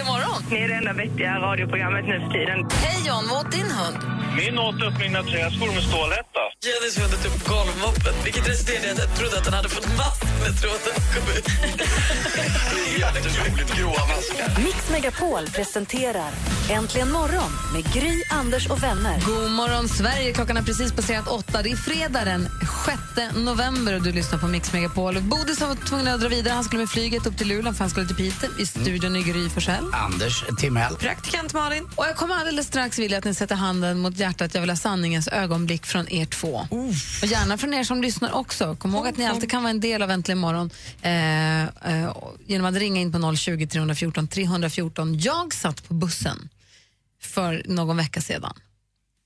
Äntligen morgon! Ni är det enda vettiga radioprogrammet nu för tiden. Hej John, vad åt din hund? Min åt upp mina träskor med stålhätta. Jennys hund åt upp golvmoppen, vilket resulterade i att jag trodde att den hade fått mask när tråden kom ut. Jätteroligt grova maskar. Mix Megapol presenterar Äntligen morgon med Gry, Anders och vänner. God morgon, Sverige. Klockan har precis passerat åtta. Det är fredag den 6 november och du lyssnar på Mix Megapol. Bodis var tvungen att dra vidare. Han skulle med flyget upp till Luleå för han skulle till Piteå. I studion i Gry Forssell. Anders Timell. Praktikant Malin. Och jag kommer alldeles strax vilja att ni sätter handen mot hjärtat. Jag vill ha sanningens ögonblick från er två. Och gärna från er som lyssnar också. Kom ihåg att ni alltid kan vara en del av Äntligen morgon eh, eh, genom att ringa in på 020 314 314. Jag satt på bussen för någon vecka sedan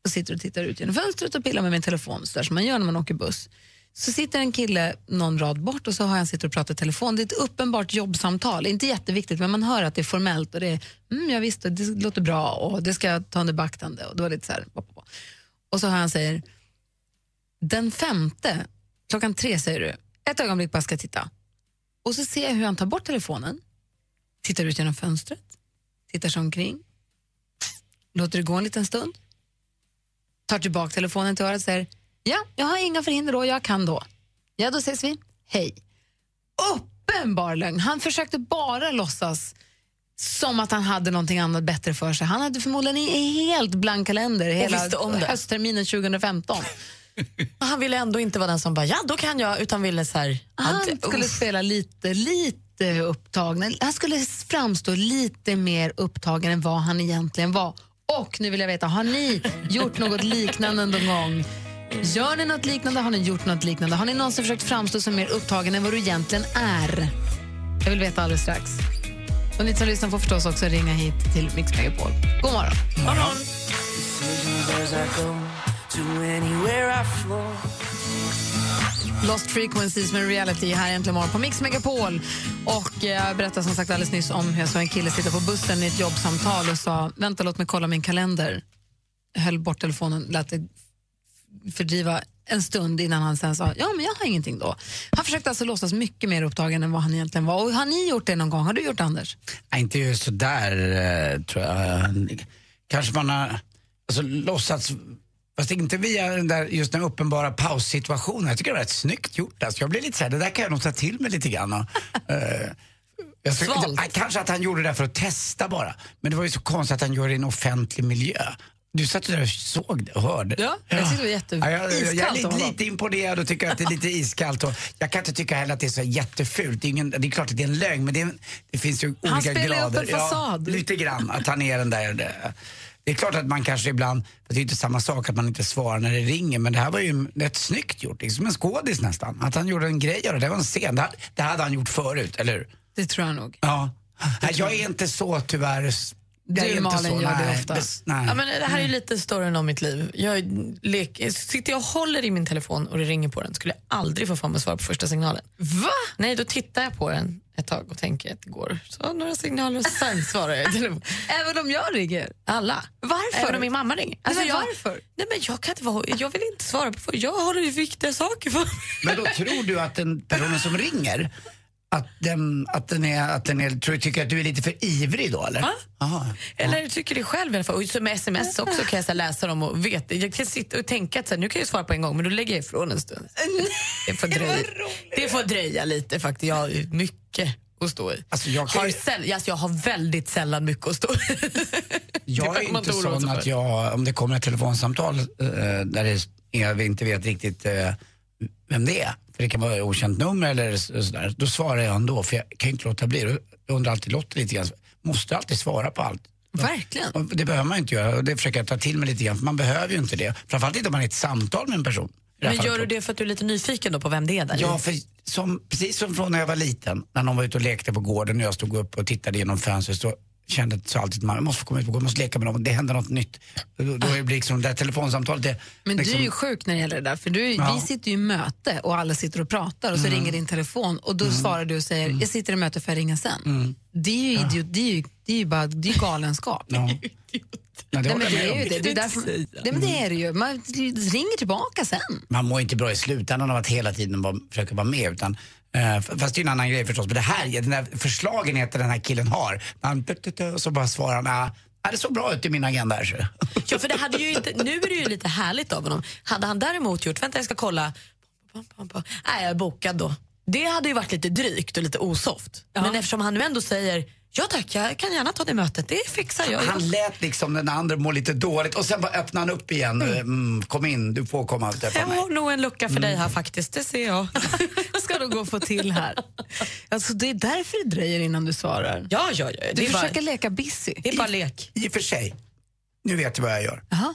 och sitter och tittar ut genom fönstret och pillar med min telefon så där som man gör när man åker buss. Så sitter en kille någon rad bort och så har han sitter och pratar i telefon. Det är ett uppenbart jobbsamtal, inte jätteviktigt men man hör att det är formellt och det är mm, ja, visst, det låter bra och det ska jag ta under beaktande och det var lite så här, och så hör han säger den femte, klockan tre säger du, ett ögonblick bara ska titta. Och så ser jag hur han tar bort telefonen, tittar ut genom fönstret, tittar sig omkring, låter det gå en liten stund, tar tillbaka telefonen till örat och säger ja, jag har inga förhinder då, jag kan då. Ja, då ses vi. Hej. Uppenbar lögn. Han försökte bara låtsas som att han hade någonting annat bättre för sig. Han hade förmodligen en helt blank kalender hela höstterminen 2015. Han ville ändå inte vara den som bara, ja då kan jag, utan ville så här... Han att- skulle spela lite, lite upptagen. Han skulle framstå lite mer upptagen än vad han egentligen var. Och nu vill jag veta, har ni gjort något liknande någon gång? Gör ni något liknande? Har ni gjort något liknande? Har ni någonsin försökt framstå som mer upptagen än vad du egentligen är? Jag vill veta alldeles strax. Och ni som lyssnar får förstås också ringa hit till Mix Megapol. God morgon. Lost Frequencies med Reality här äntligen morgon på Mix Megapol. Och eh, jag berättade som sagt alldeles nyss om hur jag såg en kille sitta på bussen i ett jobbsamtal och sa vänta låt mig kolla min kalender. Höll bort telefonen, lät det fördriva en stund innan han sen sa ja men jag har ingenting då. Han försökte alltså låtsas mycket mer upptagen än vad han egentligen var. Och har ni gjort det någon gång? Har du gjort det Anders? Nej, inte just sådär eh, tror jag. Kanske man har alltså, låtsats, fast inte via den där, just den uppenbara paussituationen. Jag tycker det var rätt snyggt gjort. Alltså, jag blir lite såhär, det där kan jag nog ta till mig lite grann. Och, eh, jag Svalt. det, kanske att han gjorde det för att testa bara. Men det var ju så konstigt att han gör det i en offentlig miljö. Du satt där och såg det och hörde. Ja, jag tyckte det var jätte- Ja, jag, jag, jag är lite, lite imponerad och tycker att det är lite iskallt. Och jag kan inte tycka heller att det är så jättefult. Det är, ingen, det är klart att det är en lögn, men det, är, det finns ju olika Han spelar ju upp grader. en fasad. Ja, lite grann, att han är den där... Det, det är klart att man kanske ibland, för det är inte samma sak att man inte svarar när det ringer, men det här var ju rätt snyggt gjort, liksom en skådis nästan. Att han gjorde en grej av det, det var en scen. Det, hade- det hade han gjort förut, eller hur? Det tror jag nog. Ja. Jag är inte så tyvärr. Är Du, inte Malin, så, gör det ofta. bes- nej. Ja, men det här är ju lite storyn om mitt liv. Jag leker, sitter jag och håller i min telefon och det ringer på den skulle jag aldrig få för mig att svara på första signalen. Va? Nej, då tittar jag på den ett tag och tänker att det går så några signaler och sen svarar jag. Även om jag ringer? Alla. Varför? Även om min mamma ringer. Alltså, men jag, varför? Nej, men jag, kan inte vara, jag vill inte svara på Jag har viktiga saker för mig. Men då tror du att den personen som ringer, att den, att den, är, att den är, tror, tycker att du är lite för ivrig då eller? Ja. Aha. Eller jag tycker det själv i alla fall. Och så med sms också kan jag så läsa dem och vet. Jag kan sitta och tänka att så här, nu kan jag svara på en gång men då lägger jag ifrån en stund. Det får dröja, det får dröja lite faktiskt. Jag har mycket att stå i. Alltså, jag har säll, alltså, jag har väldigt sällan mycket att stå i. Jag är inte sån att jag, om det kommer ett telefonsamtal eh, där det är, vi inte vet riktigt eh, vem det är, för det kan vara okänt nummer eller så- sådär, då svarar jag ändå för jag kan inte låta bli. Jag undrar alltid Lotta lite grann, måste alltid svara på allt? Verkligen. Det behöver man inte göra och det försöker jag ta till mig lite grann för man behöver ju inte det. Framförallt inte om man är i ett samtal med en person. Men gör du det för att du är lite nyfiken då på vem det är där? Ja, för som, precis som från när jag var liten, när någon var ute och lekte på gården och jag stod upp och tittade genom fönstret så kände så alltid att man måste få komma ut och gå, måste leka med dem, det händer något nytt. Då, då är det liksom det där telefonsamtalet, det, Men liksom, du är ju sjuk när det gäller det där, för du, Ja. Mm. vi sitter ju i möte och alla sitter och pratar och så ringer din telefon och då svarar du och säger jag sitter i möte för jag ringa sen. Det är ju idiot, det är ju, det är ju bara det är galenskap. Ja. Ja, det Nej, men det är ju det. Det är, därför, nej, men det är det ju. Man ringer tillbaka sen. Man mår inte bra i slutändan av att hela tiden bara försöka vara med. Utan, eh, fast det är en annan grej förstås. Men det här, den där förslagenheten den här killen har. Han, och så bara svarar han, ah, det såg bra ut i min agenda. här, så." Ja, för det hade ju inte, nu är det ju lite härligt av honom. Hade han däremot gjort, vänta jag ska kolla, nej jag är bokad då. Det hade ju varit lite drygt och lite osoft. Men eftersom han nu ändå säger, ja tack jag kan gärna ta det mötet, det fixar jag. Han lät liksom den andra må lite dåligt och sen bara öppnade han upp igen. Mm, kom in, du får komma och träffa Jag mig. har nog en lucka för dig här faktiskt, det ser jag. ska du gå och få till här. Alltså, det är därför det dröjer innan du svarar. Ja, ja, ja. Du försöker bara, leka busy. det är bara lek. I och för sig, nu vet du vad jag gör. Jaha.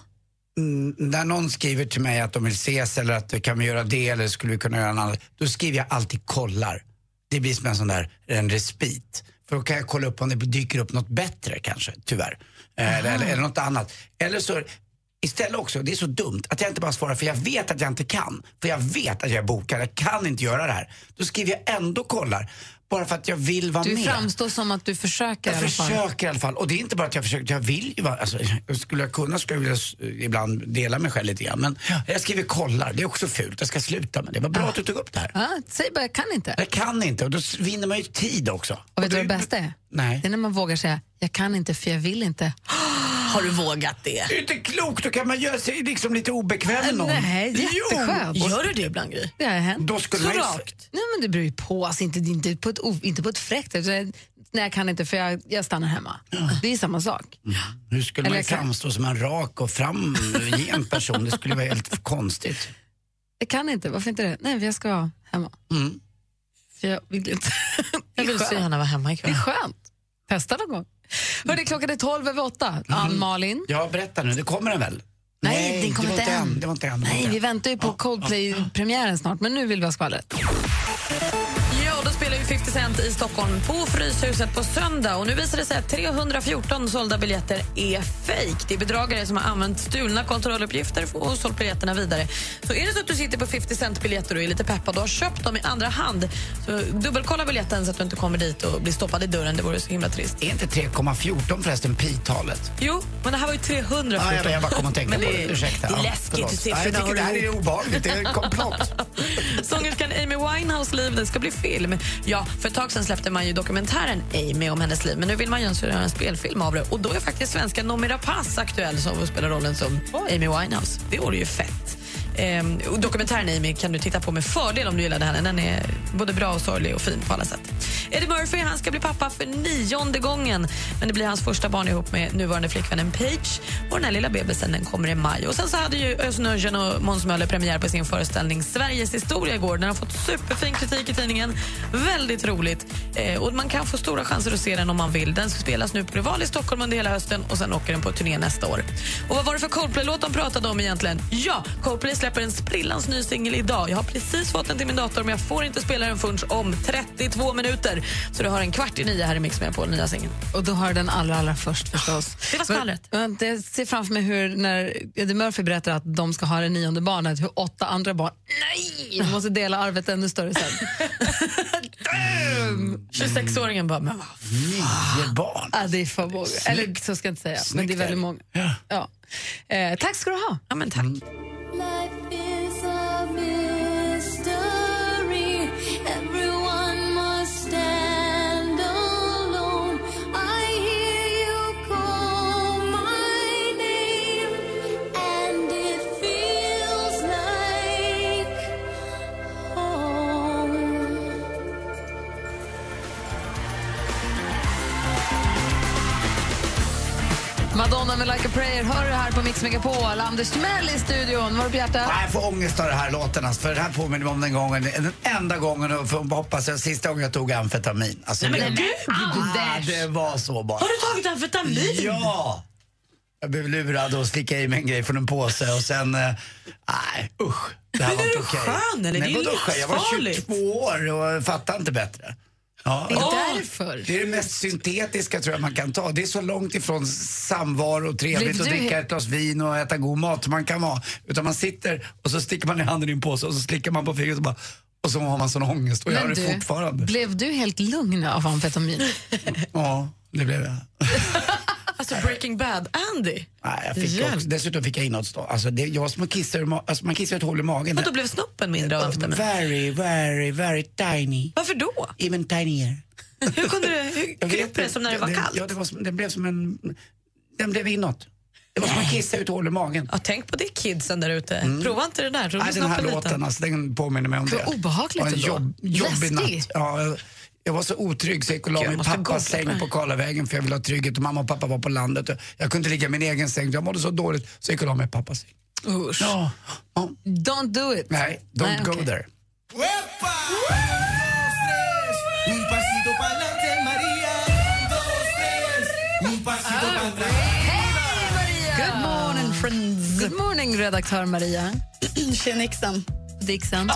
Mm, när någon skriver till mig att de vill ses eller att kan vi göra det eller skulle vi kunna göra något annat. Då skriver jag alltid kollar. Det blir som en sån där, en respit. För då kan jag kolla upp om det dyker upp något bättre kanske, tyvärr. Eh, Eller, eller, eller något annat. Eller så, istället också, det är så dumt att jag inte bara svarar för jag vet att jag inte kan. För jag vet att jag är bokad, jag kan inte göra det här. Då skriver jag ändå kollar. Bara för att jag vill vara Du med. framstår som att du försöker Jag i alla fall. försöker i alla fall. Och det är inte bara att jag försöker, jag vill ju vara, alltså, skulle jag kunna skulle jag vilja ibland dela mig själv lite grann. Men jag skriver kollar, det är också fult. Jag ska sluta med det. Vad bra att du tog upp det här. Ja, säg bara jag kan inte. Jag kan inte och då vinner man ju tid också. Och vet du vad det- det bästa är? Nej. Det är när man vågar säga jag kan inte för jag vill inte. Har du vågat det? Det är inte klokt, då kan man göra sig liksom lite obekväm med någon. Nej, jätteskönt. Jo. Gör du det ibland Gry? Det har hänt. Då skulle Så man rakt? Nej, men det beror ju på. Alltså, inte, inte, på ett, inte på ett fräckt sätt. utan Nej, jag kan inte för jag, jag stannar hemma. Det är samma sak. Nu skulle Eller man kan- framstå som en rak och framgent person. Det skulle vara helt konstigt. Jag kan inte. Varför inte det? Nej, jag ska vara hemma. Mm. För jag vill inte. Jag vill Det så gärna vara hemma Det ikväll. är skönt. Testa någon gång. Hörde, klockan är tolv över åtta. Ann-Malin. Ja, berätta nu, det kommer den väl? Nej, den kommer inte än. Det var inte än. Nej, vi än. väntar ju på Coldplay-premiären snart, men nu vill vi ha skvallret. Ja, spelar ju 50 Cent i Stockholm på Fryshuset på söndag. Och nu visar det sig att 314 sålda biljetter är fejk. Det är bedragare som har använt stulna kontrolluppgifter och sålt biljetterna vidare. Så är det så att du sitter på 50 Cent-biljetter och är lite peppad och har köpt dem i andra hand, så dubbelkolla biljetten så att du inte kommer dit och blir stoppad i dörren. Det vore så himla trist. Är inte 3,14 förresten pi-talet? Jo, men det här var ju 314. Ja, jag, bara kom tänka Men på det Ursäkta. det är Ja, läskigt förlåt. hur siffrorna Nej, Jag tycker det här är obehagligt. Det är komplott. Sångerskan Amy Winehouse liv det ska bli film. Ja, för ett tag sedan släppte man ju dokumentären Amy om hennes liv men nu vill man ju göra en spelfilm av det. Och då är faktiskt svenska Noomi Rapace aktuell som spelar rollen som Amy Winehouse. Det vore ju fett. Eh, dokumentären Amy kan du titta på med fördel om du gillade henne. Den är både bra och sorglig och fin på alla sätt. Eddie Murphy han ska bli pappa för nionde gången. Men det blir hans första barn ihop med nuvarande flickvännen Paige. Och den här lilla bebisen den kommer i maj. Och sen så hade ju Özz Nujen och Måns Möller premiär på sin föreställning Sveriges historia igår. Den har fått superfin kritik i tidningen. Väldigt roligt. Eh, och man kan få stora chanser att se den om man vill. Den ska spelas nu på Rival i Stockholm under hela hösten och sen åker den på turné nästa år. Och vad var det för Coldplay-låt de pratade om egentligen? Ja, Coldplay släpper en sprillans ny singel idag. Jag har precis fått den till min dator men jag får inte spela den förrän om 32 minuter. Så du har en kvart i nio här i Mix med på nya singeln. Och då har du den allra, allra först förstås. Det var skvallret. Jag ser framför mig hur när Eddie Murphy berättar att de ska ha det nionde barnet, hur åtta andra barn, nej, de måste dela arvet ännu större sen. 26-åringen bara, men vad Nio barn. Ja, det är för många. Eller så ska jag inte säga, men det är Snyggt, väldigt många. Ja. Ja. Eh, tack ska du ha. Ja, men tack. Madonna prayer hör du här på Mix Megapol. Anders Timell i studion. Vad har du på hjärtat? Nej, Jag får ångest av det här låten. Alltså, för det här påminner mig om den gången, den enda gången och får hoppas jag sista gången jag tog amfetamin. Alltså, Nej, det, men gud, ah, det var så bara. Har du tagit amfetamin? Ja! Jag blev lurad och slickade i mig en grej från en påse och sen... eh, Nej, usch. Det här Men var är inte du okej. skön, eller? Nej, Det är? Jag var livsfarligt. 22 år och fattade inte bättre. Ja. Det är Åh! därför. Det är det mest syntetiska tror jag man kan ta. Det är så långt ifrån samvaro, trevligt Blev att du dricka ett glas vin och äta god mat man kan vara. Utan man sitter och så sticker man i handen i en påse och så slickar man på fingret och bara och så har man sån ångest och jag har det fortfarande. blev du helt lugn av amfetamin? Ja, det blev jag. Alltså Breaking Bad, Andy. Nej, jag fick Hjälp. också, dessutom fick jag inåtstånd. Alltså det, jag som att kissa ur ma- alltså man kissar ett hål i magen. Och då blev snoppen mindre av amfetamin. Very, very, very tiny. Varför då? Even tinier. Hur kunde det, hur det som när det var kallt? Ja, det, var som, det blev som en... Den blev inåt. Det var som att kissa ut hål i magen. Ja, tänk på det kidsen där ute. Prova inte det där. Tror du Nej, den här låten, liten? alltså, den påminner mig om det. Vad obehagligt Och en jobb, jobbig natt. Ja, jag- var så otrygg så jag gick och la mig i pappas säng på Karlavägen för jag ville ha trygghet och mamma och pappa var på landet. Och Jag kunde inte ligga i min egen säng, jag mådde så dåligt så jag gick och la mig i pappas säng. Usch. Ja, ja. Don't do it. Nej, don't Nej, go okej. there. Good morning friends. Good morning, redaktör Maria Tjenixen. Dixon.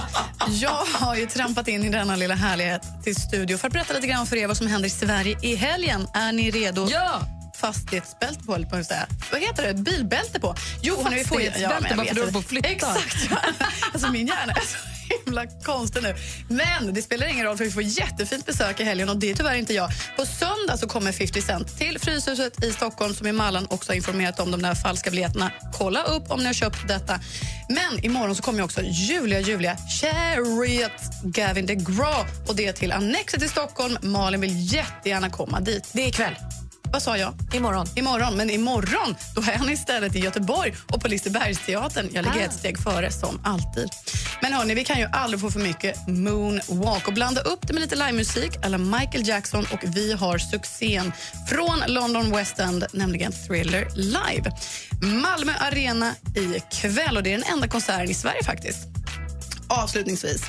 Jag har ju trampat in i denna lilla härlighet till studio för att berätta lite grann för er vad som händer i Sverige i helgen. Är ni redo? Ja! Fastighetsbälte på, på att säga. Vad heter det? Bilbälte på? Jo, Fastighetsbälte, varför du håller på att flytta. Exakt. Alltså, min hjärna himla konstig nu. Men det spelar ingen roll för vi får jättefint besök i helgen och det är tyvärr inte jag. På söndag så kommer 50 Cent till Fryshuset i Stockholm som i Mallan också har informerat om de där falska biljetterna. Kolla upp om ni har köpt detta. Men imorgon så kommer också Julia Julia Chariot Gavin DeGraw och det till Annexet i Stockholm. Malin vill jättegärna komma dit. Det är ikväll. Vad sa jag? Imorgon. Imorgon, men imorgon då är han istället i Göteborg och på Lisebergsteatern. Jag ligger Ah. ett steg före som alltid. Men hörni, vi kan ju aldrig få för mycket moonwalk och blanda upp det med lite livemusik eller Michael Jackson och vi har succén från London West End, nämligen Thriller live. Malmö Arena i kväll och det är den enda konserten i Sverige faktiskt. Avslutningsvis.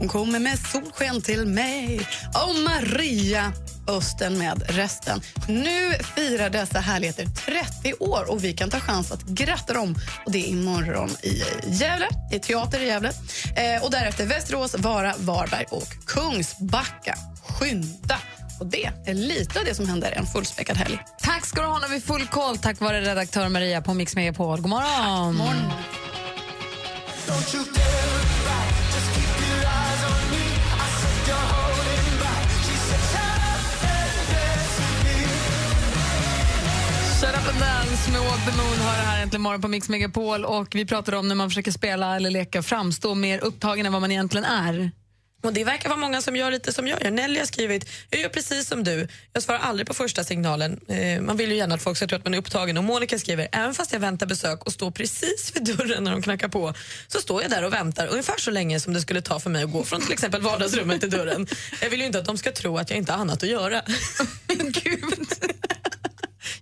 Hon kommer med solsken till mig och Maria Östen med resten. Nu firar dessa härligheter 30 år och vi kan ta chans att gratta dem. Och Det är imorgon i Gävle, i teater i Gävle. Eh, och därefter Västerås, Vara, Varberg och Kungsbacka. Skynda! Och Det är lite av det som händer en fullspäckad helg. Tack ska du ha när vi full koll. Tack vare redaktör Maria på Mix Megapol. God morgon. Morgon. Dance med Walk the Moon har det här äntligen morgon på Mix Megapol. Och vi pratar om när man försöker spela eller leka framstå mer upptagen än vad man egentligen är. Och Det verkar vara många som gör lite som jag gör. Nelly har skrivit, jag gör precis som du. Jag svarar aldrig på första signalen. Eh, man vill ju gärna att folk ska tro att man är upptagen. Och Monica skriver, även fast jag väntar besök och står precis vid dörren när de knackar på så står jag där och väntar ungefär så länge som det skulle ta för mig att gå från till exempel vardagsrummet till dörren. Jag vill ju inte att de ska tro att jag inte har annat att göra. Men gud.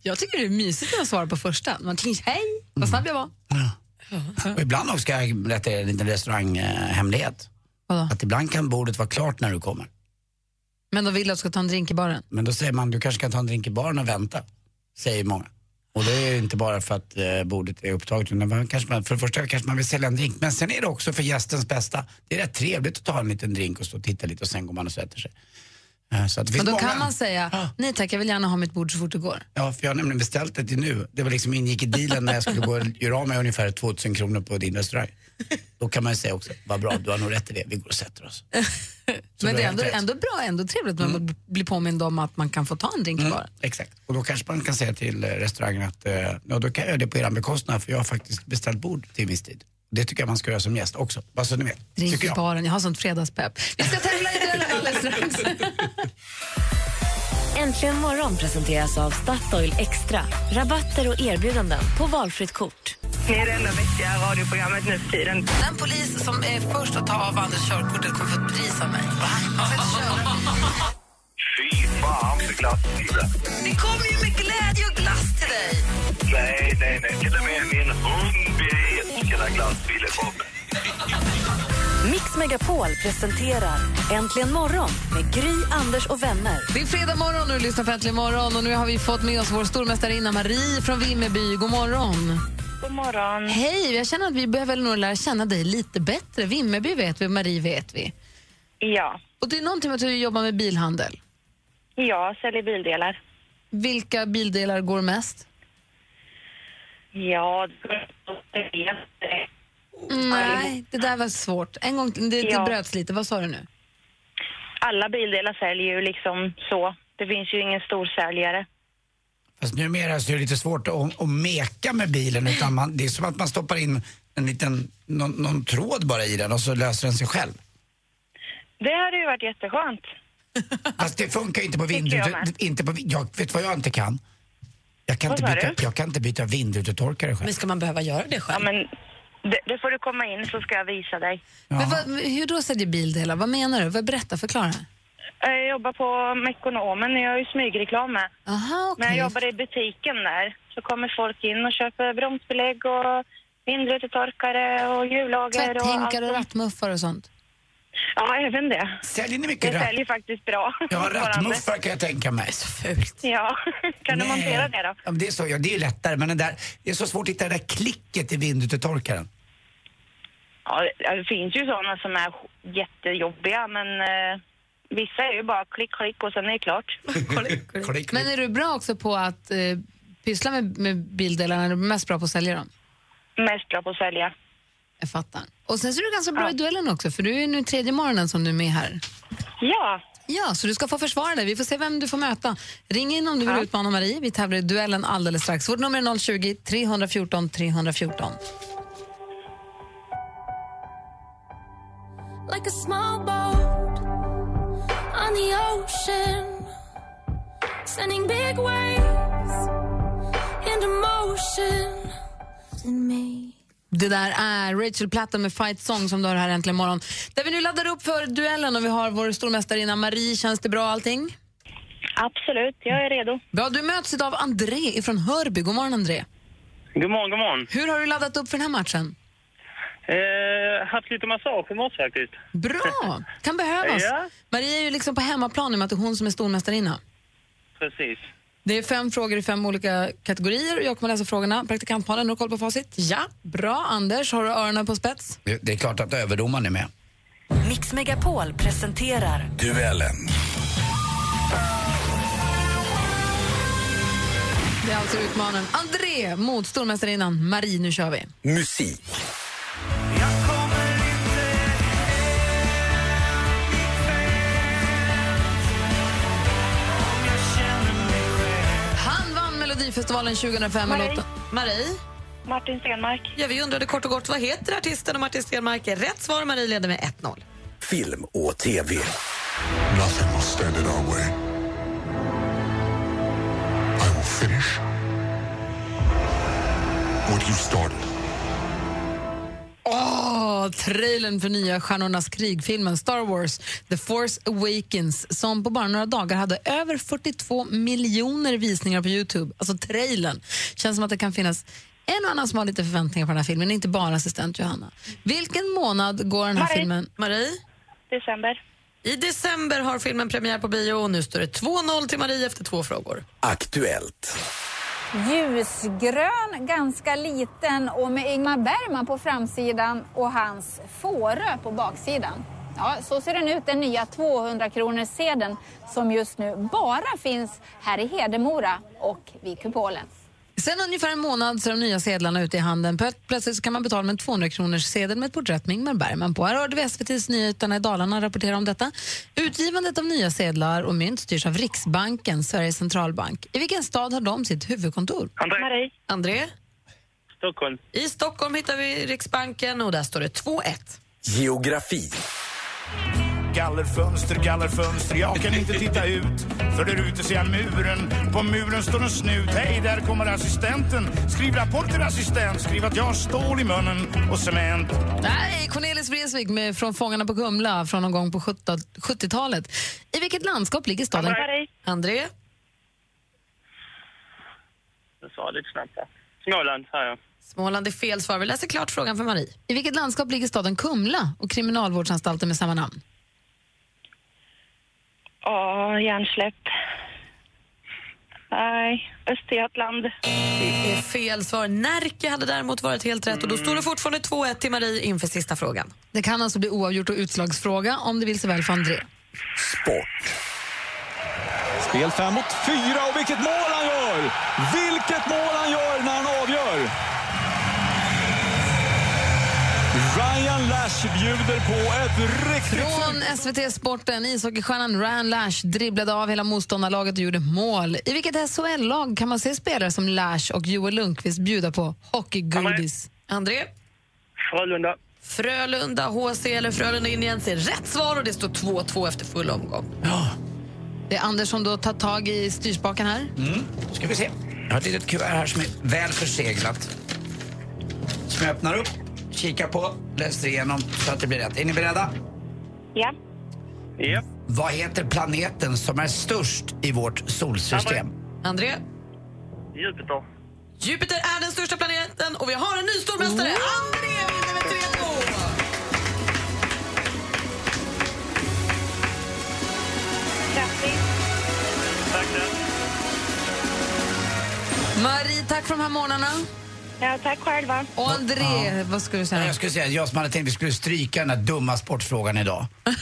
Jag tycker det är mysigt när man svarar på första. Man tänker hej, vad snabb jag var. Och ibland också ska jag berätta er en liten restauranghemlighet. Vadå? Att ibland kan bordet vara klart när du kommer. Men de vill att du ska ta en drink i baren. Men då säger man, du kanske kan ta en drink i baren och vänta. Säger många. Och det är inte bara för att eh, bordet är upptaget. utan man kanske man, för det första kanske man vill sälja en drink. Men sen är det också för gästens bästa. Det är rätt trevligt att ta en liten drink och stå och titta lite och sen går man och sätter sig. Men då många, kan man säga, nej tack jag vill gärna ha mitt bord så fort det går. Ja, för jag har nämligen beställt det till nu. Det var liksom ingick i dealen när jag skulle gå och göra av med ungefär 2000 kronor på din restaurang. Då kan man ju säga också, vad bra, du har nog rätt i det, vi går och sätter oss. Men det är ändå, ändå bra, ändå trevligt att man blir påmind om att man kan få ta en drink Mm, baren. exakt. Och då kanske man kan säga till eh, restaurangen att eh, ja, då kan jag göra det på er bekostnad för jag har faktiskt beställt bord till viss tid. Det tycker jag man ska göra som gäst också, bara så ni vet. Drink i jag. baren, jag har sånt fredagspepp. Vi ska tävla i duellen alldeles strax. Äntligen morgon presenteras av Statoil Extra. Rabatter och erbjudanden på valfritt kort. Ni är det enda vettiga radioprogrammet nu för tiden. Den polis som är först att ta av Anders körkortet kommer få ett pris av mig. Fy fan för glassbilen. Det kommer ju med glädje och glass till dig. Nej, nej, nej. Till och med min hund glassbilen kommer. Mix Megapol presenterar Äntligen morgon med Gry, Anders och vänner. Det är fredag morgon och du lyssnar på Äntligen morgon och nu har vi fått med oss vår stormästarinna Marie från Vimmerby. God morgon. God morgon. Hej, jag känner att vi behöver nog lära känna dig lite bättre. Vimmerby vet vi, Marie vet vi. Ja. Och det är någonting med att du jobbar med bilhandel. Ja, säljer bildelar. Vilka bildelar går mest? Ja, det jag. Nej, det där var svårt. En gång, det, det Ja. bröts lite. Vad sa du nu? Alla bildelar säljer ju liksom så. Det finns ju ingen stor säljare. Fast numera så är det lite svårt att, att meka med bilen utan man, det är som att man stoppar in en liten, någon, någon tråd bara i den och så löser den sig själv. Det hade ju varit jätteskönt. Fast det funkar ju inte på vindrutor... Inte på, jag vet vad jag inte kan? Jag kan, Vad inte byta, jag kan inte byta vindrutetorkare själv. Men ska man behöva göra det Ja, själv? men det, det får du komma in så ska jag visa dig. Men vad, hur då säljer bildelar? Vad menar du? Vad, berätta, förklara. Jag jobbar på Mekonomen, jag har ju smygreklam med. Aha, Men jag jobbar i butiken där. Så kommer folk in och köper bromsbelägg och vindrutetorkare och hjullager och allt. Tvätthinkar och rattmuffar och sånt. Ja, även det. Säljer ni mycket Det ratt- säljer faktiskt bra. Ja, rattmuffar kan jag tänka mig. Så fult. Ja, kan du Nej. montera det då? Ja, men det, är så, ja, det är lättare, men den där, det är så svårt att hitta det där klicket i vindrutetorkaren. Ja, det- det finns ju sådana som är jättejobbiga, men eh, vissa är ju bara klick, klick och sen är det klart. Men är du bra också på att eh, pyssla med, med bildelarna? Är du mest bra på att sälja dem? Mest bra på att sälja. Jag fattar. Och sen så är du ganska bra i duellen också, för du är nu tredje morgonen som du är med här. Ja. Ja, så du ska få försvara dig. Vi får se vem du får möta. Ring in om du vill Ja. utmana Marie. Vi tävlar i duellen alldeles strax. Vårt nummer är 020 314 314. like a small boat on the ocean, sending big waves into motion. In me. Det där är Rachel Platten med Fight Song som du har här äntligen morgon. Där vi nu laddar upp för duellen och vi har vår stormästarinna Marie. Känns det bra allting? Absolut, jag är redo. Bra, du möts av André från Hörby. God morgon André. God morgon, god morgon. Hur har du laddat upp för den här matchen? Eh, haft lite massage i morse faktiskt. Bra, kan behövas. Ja. Marie är ju liksom på hemmaplan i och med att det är hon som är stormästarinna. Precis. Det är fem frågor i fem olika kategorier och jag kommer läsa frågorna. Praktikantmalen, har du koll på facit? Ja. Bra. Anders, har du öronen på spets? Det, det är klart att överdomaren är med. Mix Megapol presenterar Duellen. Det är alltså utmanaren André mot stormästarinnan Marie. Nu kör vi. Musik. Melodifestivalen 2005 med Marie. låten... Marie? Martin Stenmark. Ja, vi undrade kort och gott vad heter artisten och Martin Stenmark är rätt svar. Marie leder med 1-0. Film och TV. Nothing will stand in our way. I will finish what you started. Åh, trailern för nya Stjärnornas krig-filmen Star Wars The Force Awakens som på bara några dagar hade över 42 miljoner visningar på Youtube. Alltså trailern. Känns som att det kan finnas en och annan som har lite förväntningar på den här filmen, inte bara assistent Johanna. Vilken månad går den här Marie. filmen? Marie? December. I december har filmen premiär på bio och nu står det 2-0 till Marie efter två frågor. Aktuellt. Ljusgrön, ganska liten och med Ingmar Bergman på framsidan och hans Fårö på baksidan. Ja, så ser den ut, den nya 200 sedeln som just nu bara finns här i Hedemora och vid Kupolen. Sen ungefär en månad så är de nya sedlarna ute i handeln. Plö- Plötsligt så kan man betala med en 200 kronors sedel med ett porträtt med Ingmar Bergman på. Här hörde vi SVTs Nyheterna i Dalarna rapportera om detta. Utgivandet av nya sedlar och mynt styrs av Riksbanken, Sveriges centralbank. I vilken stad har de sitt huvudkontor? André. Marie. André? Stockholm. I Stockholm hittar vi Riksbanken och där står det 2-1. Geografi. Gallerfönster, gallerfönster, jag kan inte titta ut För där ute ser jag muren, på muren står en snut Hej, där kommer assistenten Skriv rapport till assistent, skriv att jag har stål i munnen och cement Nej, Cornelis Vreeswijk med Från Fångarna på Kumla från någon gång på 70 70-talet. I vilket landskap ligger staden? André? Jag sa lite snabbt där. Småland, sa jag. Småland är fel svar. Vi läser klart frågan för Marie. I vilket landskap ligger staden Kumla och kriminalvårdsanstalten med samma namn? Ja, hjärnsläpp. Nej, Östergötland. Det är fel svar. Närke hade däremot varit helt rätt och då står det fortfarande 2-1 till Marie inför sista frågan. Det kan alltså bli oavgjort och utslagsfråga om det vill sig väl för André. Spel fem mot fyra och vilket mål han gör! Vilket mål han gör Ryan Lash bjuder på ett riktigt... Från SVT Sporten, ishockeystjärnan Ryan Lash dribblade av hela motståndarlaget och gjorde mål. I vilket SHL-lag kan man se spelare som Lash och Joel Lundqvist bjuda på hockeygodis? André? Frölunda. Frölunda, HC eller Frölunda Indiens är rätt svar och det står 2-2 efter full omgång. Det är Anders som då tar tag i styrspaken här. Mm. ska vi se. Jag har ett litet kuvert här som är väl förseglat. Som jag öppnar upp, kikar på, läser igenom så att det blir rätt. Är ni beredda? Ja. Ja. Vad heter planeten som är störst i vårt solsystem? André? Jupiter. Jupiter är den största planeten och vi har en ny stormästare. André vinner med 3-2. Grattis. Tack. Marie, tack för de här månaderna. Ja, tack själva. Och André, vad ska du säga? Jag skulle säga, jag som hade tänkt att vi skulle stryka den där dumma sportfrågan idag.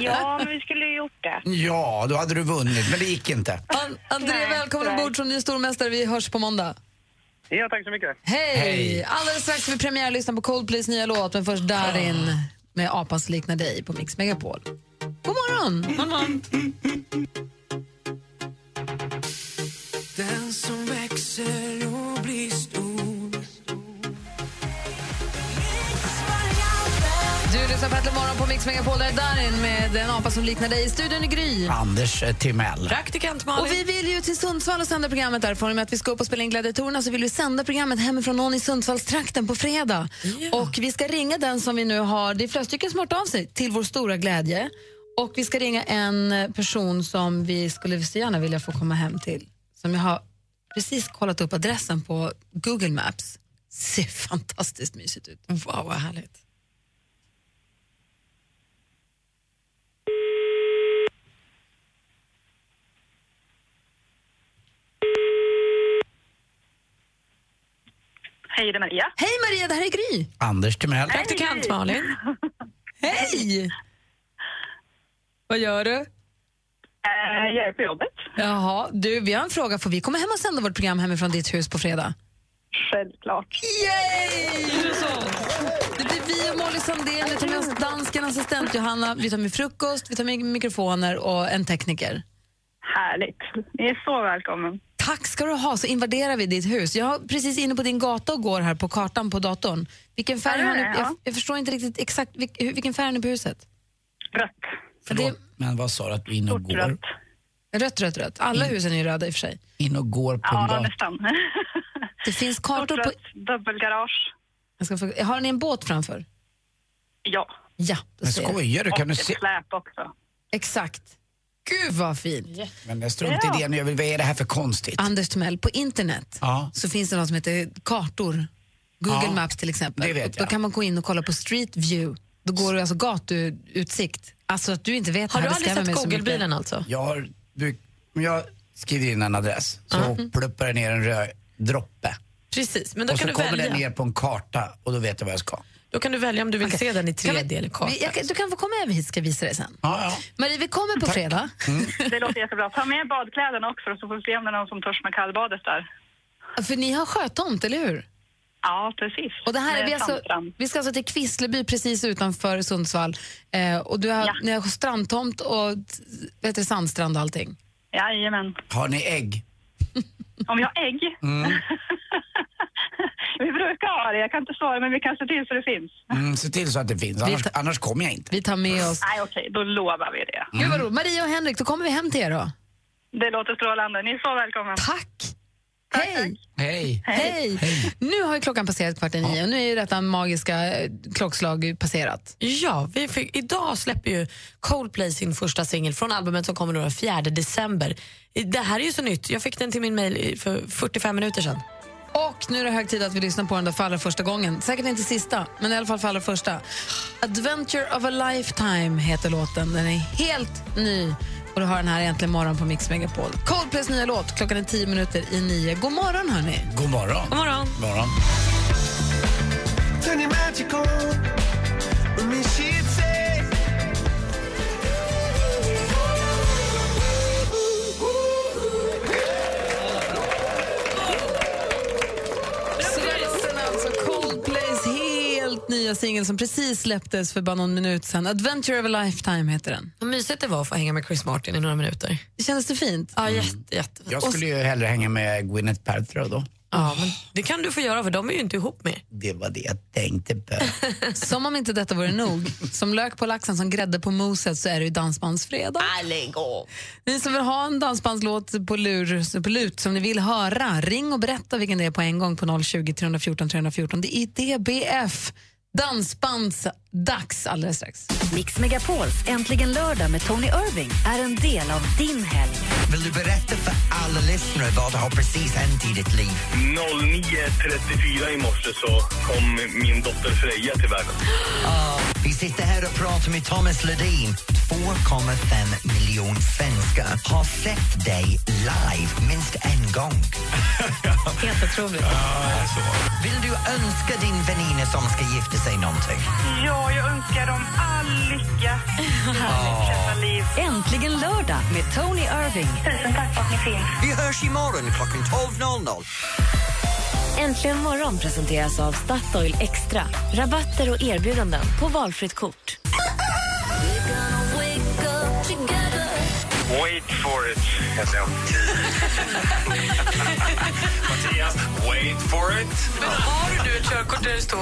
Ja, men vi skulle ju gjort det. Ja, då hade du vunnit, men det gick inte. An- André, Nej, välkommen tyvärr. ombord som ny stormästare. Vi hörs på måndag. Ja, tack så mycket. Hej! Hej. Alldeles strax ska vi premiärlyssna på Coldplays nya låt, men först Darin med Apas liknar dig på Mix Megapol. God morgon! Den som växer Du lyssnar på Äntligen morgon på Mix Megapol. Där är Darin med en apa som liknar dig. I studion är Gry. Anders eh, Timell. Praktikant Malin. Och vi vill ju till Sundsvall och sända programmet därifrån. I och med att vi ska upp och spela in Gladiatorerna så vill vi sända programmet hemifrån någon i Sundsvallstrakten på fredag. Och vi ska ringa den som vi nu har, det är flera stycken som har av sig, till vår stora glädje. Och vi ska ringa en person som vi skulle så gärna vilja få komma hem till. Som jag har precis kollat upp adressen på Google Maps. Ser fantastiskt mysigt ut. Wow, vad härligt. Hej, det är Maria. Hej Maria, det här är Gry. Anders Timell. Praktikant Malin. Hej! Vad gör du? Eh, jag är på jobbet. Jaha, du, vi har en fråga. Får vi komma hem och sända vårt program hemifrån ditt hus på fredag? Självklart. Yay! Det blir vi och Molly Sandén, vi tar med oss dansken, assistent Johanna, vi tar med frukost, vi tar med mikrofoner och en tekniker. Härligt. Ni är så välkommen. Tack ska du ha, så invaderar vi ditt hus. Jag har precis inne på din gata och går här på kartan på datorn. Vilken färg Ja, har ni? ja. Jag, jag förstår inte riktigt exakt, vilken färg har ni på huset? Rött. Förlåt, men vad sa du att du är inne och går? Rött, rött, rött. Alla husen är ju röda i och för sig. In och går på en Ja, gata? nästan. Det finns kartor Stort på... rött dubbelgarage. Jag ska få, har ni en båt framför? Ja. Ja, då Men ser jag. skojar du? Kan och du ett se? släp också. Exakt. Gud vad fint. Men jag struntar i det nu. Jag vill, vad är det här för konstigt? Anders Timell, på internet Ja. så finns det något som heter kartor. Google Ja, Maps till exempel. det vet Och Då jag. kan man gå in och kolla på Street View. Då går du alltså gatuutsikt. Alltså att du inte vet Har du det aldrig skrämmer sett mig så mycket. Google-bilen alltså? Jag, har, du, om jag skriver in en adress så Mm. pluppar det ner en röd droppe. Precis, men då och så kan du kommer välja. den ner på en karta och då vet jag vad jag ska. Då kan du välja om du vill se den i 3D eller karta. Vi, jag, kan- du kan få komma över hit ska jag visa dig sen. Ja, ja. Marie, vi kommer på fredag. Det låter jättebra. Ta med badkläderna också så får vi se om det är någon som törs med kallbadet där. För ni har sjötomt, eller hur? Ja, precis. Och det här vi, alltså, vi ska alltså till Kvissleby precis utanför Sundsvall. Eh, och du har, ni har strandtomt och vet du, sandstrand och allting. Jajamän. Har ni ägg? Om vi har ägg? Mm. vi brukar ha det. Jag kan inte svara, men vi kan se till så det finns. Mm, se till så att det finns, annars, annars kommer jag inte. Vi tar med oss... Nej, okej, då lovar vi det. Gud vad roligt. Maria och Henrik, då kommer vi hem till er då. Det låter strålande. Ni är så välkomna. Tack! Hej! Hej! Hej! Nu har ju klockan passerat kvart i nio och nu är ju detta magiska eh, klockslag passerat. Ja, vi fick, idag släpper ju Coldplay sin första singel från albumet som kommer den 4 december. Det här är ju så nytt. Jag fick den till min mail för 45 minuter sedan. Och nu är det hög tid att vi lyssnar på den där för allra första gången. Säkert inte sista, men i alla fall för allra första. Adventure of a lifetime heter låten. Den är helt ny. Och du har den här äntligen morgon på Mix Megapol. Coldplays nya låt. Klockan är tio minuter i nio. God morgon, hörni. God morgon. God morgon. God morgon. Nya singel som precis släpptes för bara någon minut sedan. Adventure of a lifetime heter den. Vad mysigt det var att få hänga med Chris Martin i några minuter. Kändes det fint? Ja, jätte, jätte. Jag skulle ju hellre hänga med Gwyneth Paltrow då. Ja, men det kan du få göra för de är ju inte ihop med. Det var det jag tänkte på. Som om inte detta vore nog. Som lök på laxen, som grädde på moset så är det ju dansbandsfredag. Ni som vill ha en dansbandslåt på, lur, på lut som ni vill höra, ring och berätta vilken det är på en gång på 020 314 314. Det är DBF. Dansbandsdags alldeles strax. Mix Megapols Äntligen lördag med Tony Irving är en del av din helg. Vill du berätta för alla lyssnare vad har precis hänt i ditt liv? 09.34 i morse så kom min dotter Freja till världen. Ah, vi sitter här och pratar med Thomas Ledin. 2,5 miljoner svenskar har sett dig live minst en gång. Helt otroligt. Vill du önska din väninna som ska gifta sig någonting? Ja, jag önskar dem all lycka. Härligt liv. Äntligen lördag med Tony Irving. Tusen tack för att ni finns. Vi hörs imorgon klockan 12.00. Äntligen morgon presenteras av Statoil Extra. Rabatter och erbjudanden på valfritt kort. Wait for it, jag. Mattias, wait for it. Men har du ett körkort där det står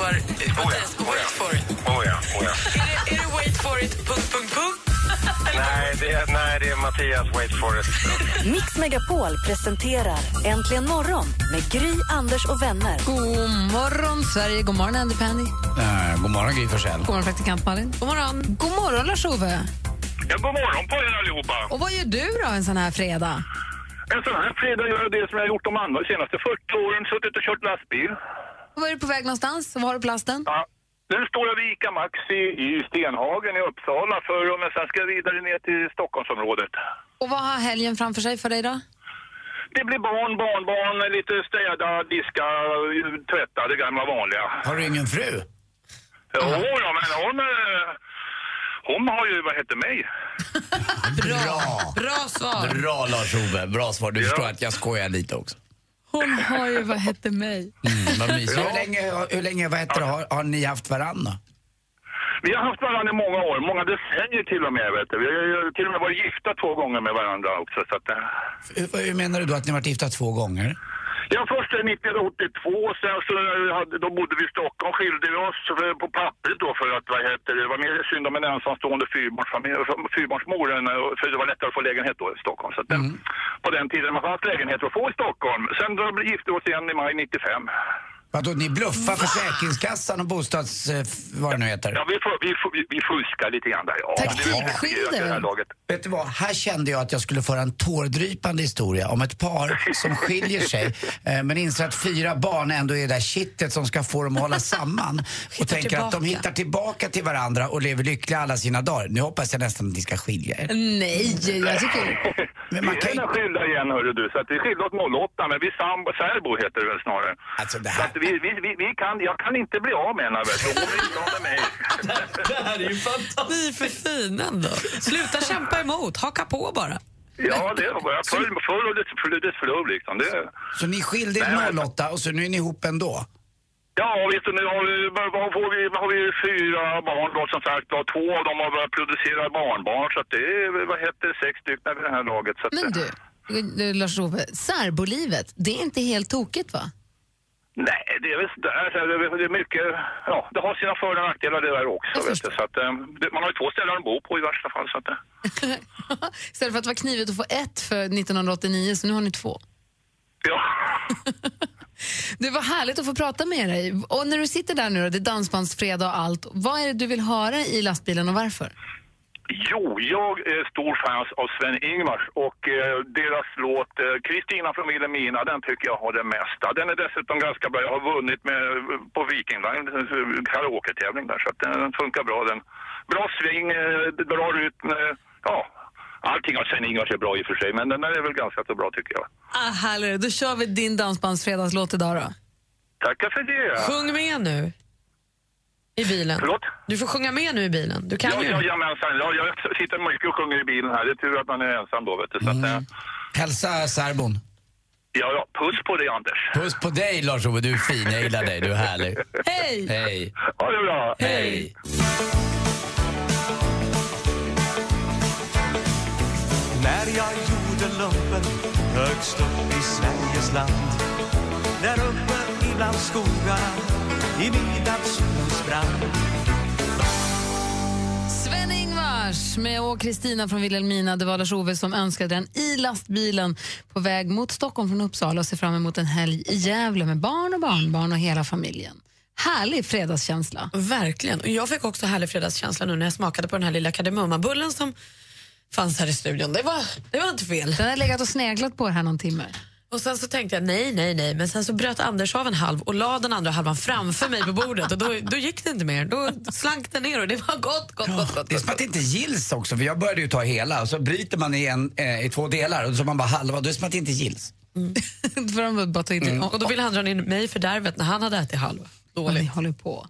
Mattias, wait for it? Oh ja, oh ja. Är det, är det wait for it, punkt, punkt, punkt? Nej, det är, nej, det är Mattias, wait for it. Mix Megapol presenterar Äntligen morgon med Gry, Anders och vänner. God morgon, Sverige. God morgon, Andy Pandy. Uh, god morgon, Gry Forssell. God morgon, praktikant Malin. God morgon. God morgon, Lars-Ove. Ja, god morgon på er allihopa. Och vad gör du då en sån här fredag? En sån här fredag gör jag det som jag har gjort de andra senaste 40 åren, suttit och kört lastbil. Och var är du på väg någonstans? Var har du plasten? Ja. Nu står jag vid ICA Maxi i Stenhagen i Uppsala för men sen ska jag vidare ner till Stockholmsområdet. Och vad har helgen framför sig för dig då? Det blir barn, barnbarn, lite städa, diska, tvätta, det gamla vanliga. Har du ingen fru? Jo, då, men hon, eh, hon har ju, vad heter mig? Bra! Bra svar. Bra Lars-Ove, bra svar. Du förstår att jag skojar lite också. Hon har ju vad hette mig. Mm, vad mysigt. Hur länge, hur länge vad heter det, har, har ni haft varandra? Vi har haft varandra i många år, många decennier till och med. Vet du. Vi har ju till och med varit gifta två gånger med varandra också. Så att. Hur, hur menar du då att ni varit gifta två gånger? Ja, först 1982, sen så hade, då bodde vi i Stockholm, skilde vi oss på pappret då för att, vad heter det, det var mer synd om en ensamstående fyrbarnsfamilj, fyrbarnsmor, eh, för det var lättare att få lägenhet då i Stockholm. Så att, eh, På den tiden man fanns lägenheter att få i Stockholm. Sen då gifte vi oss igen i maj 95. Vadå, ni bluffar Försäkringskassan och bostads... eh, vad det nu heter? Ja, vi, fu- vi, fu- vi, vi fuskar lite grann där, ja. Är här laget. Vet du vad, här kände jag att jag skulle föra en tårdrypande historia om ett par som skiljer sig eh, men inser att fyra barn ändå är det där kittet som ska få dem att hålla samman. och tänker att de tillbaka. hittar tillbaka till varandra och lever lyckliga alla sina dagar. Nu hoppas jag nästan att ni ska skilja er. Nej, jag tycker... Men man vi kan är ju... redan skilda igen hörru du, så att vi skilde oss 08 men vi sambo, särbo heter det väl snarare. Alltså det Så att vi, vi, vi, vi kan, jag kan inte bli av med henne. Hon är inte av med mig. Det här är ju fantastiskt. Ni är för fina ändå. Sluta kämpa emot, haka på bara. Ja, det är bara full, full och och dess flow liksom. Det, Så ni skilde er 08 och så nu är ni ihop ändå? ja, vet du, nu har vi, får vi, har vi fyra barn då som sagt var. Två av dem har börjat producera barnbarn så att det är, vad heter det, sex stycken vid det här laget. Så att, Men du, du Lars-Ove, särbolivet, det är inte helt tokigt va? Nej, det är väl sådär. så Det är- mycket, ja, det har sina för och nackdelar det där också. Vet du, så att, eh, man har ju två ställen att bo på i värsta fall. Så att, eh, Istället för att det var knivigt att få ett för 1989, så nu har ni två. ja. Det var härligt att få prata med dig. Och när du sitter där nu då, det är dansbandsfredag och allt, vad är det du vill höra i lastbilen och varför? Jo, jag är stor fan av Sven-Ingvars och eh, deras låt eh, Kristina från Vilhelmina, den tycker jag har det mesta. Den är dessutom ganska bra. Jag har vunnit med, på Viking Line, eh, karaoke-tävling där, så att den, funkar bra. Den. Bra sving, eh, bra rytm, eh, ja. Allting av Sven-Ingvars är bra i och för sig, men den där är väl ganska så bra tycker jag. Ah, härligt. Då kör vi din dansbandsfredagslåt idag då. Tackar för det. Sjung med nu. I bilen. Förlåt? Du får sjunga med nu i bilen. Du kan ja, ju. ja, jamensan. Ja, jag sitter mycket och sjunger i bilen här. Det är tur att man är ensam då, vet du. Så att, eh, Hälsa särbon. ja, ja, puss på dig, Anders. Puss på dig Lars-Ove, du är fin. Jag gillar dig, du är härlig. Hej! Hej! Ha det bra. Hej! När jag gjorde lumpen högst upp i Sveriges land Där uppe ibland skogarna i midnattssolens brand Sven-Ingvars med och Kristina från Vilhelmina. Det var Lars-Ove som önskade den i lastbilen på väg mot Stockholm från Uppsala och ser fram emot en helg i Gävle med barn och barnbarn och hela familjen. Härlig fredagskänsla. Verkligen. Och jag fick också härlig fredagskänsla nu när jag smakade på den här lilla kardemummabullen som fanns här i studion. Det var, det var inte fel. Den har legat och sneglat på här någon timme. Och sen så tänkte jag nej, nej, nej. Men sen så bröt Anders av en halv och la den andra halvan framför mig på bordet. Och då, då gick det inte mer. Då slank det ner och det var gott, gott, gott, gott. Det är som att det inte gills också, för jag började ju ta hela och så bryter man i, en, eh, i två delar och så man bara halva. Då är det som att det inte gills. För de bara Mm. Och då ville han dra in mig i fördärvet när han hade ätit halva. Vad ni håller på.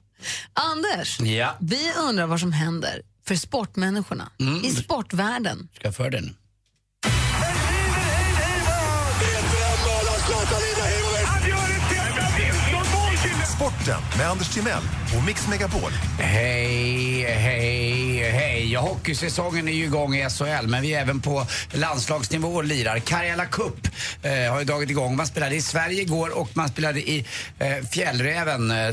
Anders, Ja. vi undrar vad som händer för sportmänniskorna Mm. i sportvärlden. Ska jag för det nu? Sporten med Anders Timell och Mix Megapol. Hej, hej, hej. Ja, hockeysäsongen är ju igång i SHL, men vi är även på landslagsnivå och lirar. Karjala Cup eh, har ju dragit igång. Man spelade i Sverige igår och man spelade i eh, Fjällräven eh,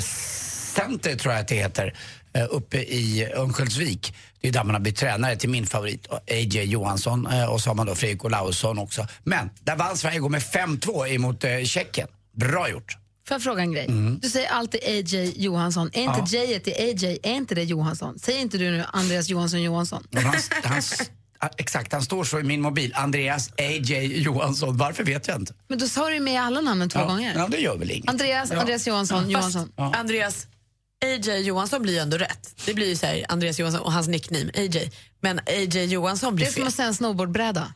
Center, tror jag att det heter, eh, uppe i Örnsköldsvik. Det är där man har blivit tränare till min favorit, A.J. Johansson. Eh, och så har man då Fredrik Olausson också. Men där vann Sverige igår med 5-2 emot eh, Tjeckien. Bra gjort. Får jag fråga en grej? Mm. Du säger alltid AJ Johansson. Är inte Ja. J i AJ, är inte det Johansson? Säger inte du nu Andreas Johansson Johansson? Han, han, exakt, han står så i min mobil. Andreas A.J. Johansson. Varför vet jag inte. Men då sa du ju med alla namnen två ja. gånger. Ja, det gör väl inget. Andreas, Ja. Andreas Johansson, Johansson. Ja. Andreas AJ Johansson blir ju ändå rätt. Det blir ju så här, Andreas Johansson och hans nickname AJ. Men AJ Johansson Det blir är som fel. att säga en snowboardbräda.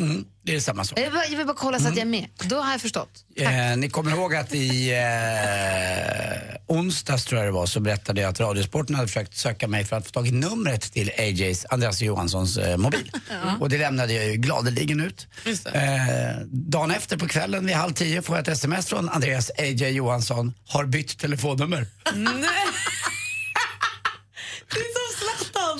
Mm, det är samma sak. Jag vill, bara, jag vill bara kolla så att jag är med. Då har jag förstått. Eh, ni kommer ihåg att i eh, onsdags tror jag det var så berättade jag att Radiosporten hade försökt söka mig för att få tag i numret till AJs, Andreas Johanssons eh, mobil. Och det lämnade jag ju gladeligen ut. Eh, dagen efter på kvällen vid halv tio får jag ett sms från Andreas A.J. Johansson, har bytt telefonnummer. Det är som Zlatan.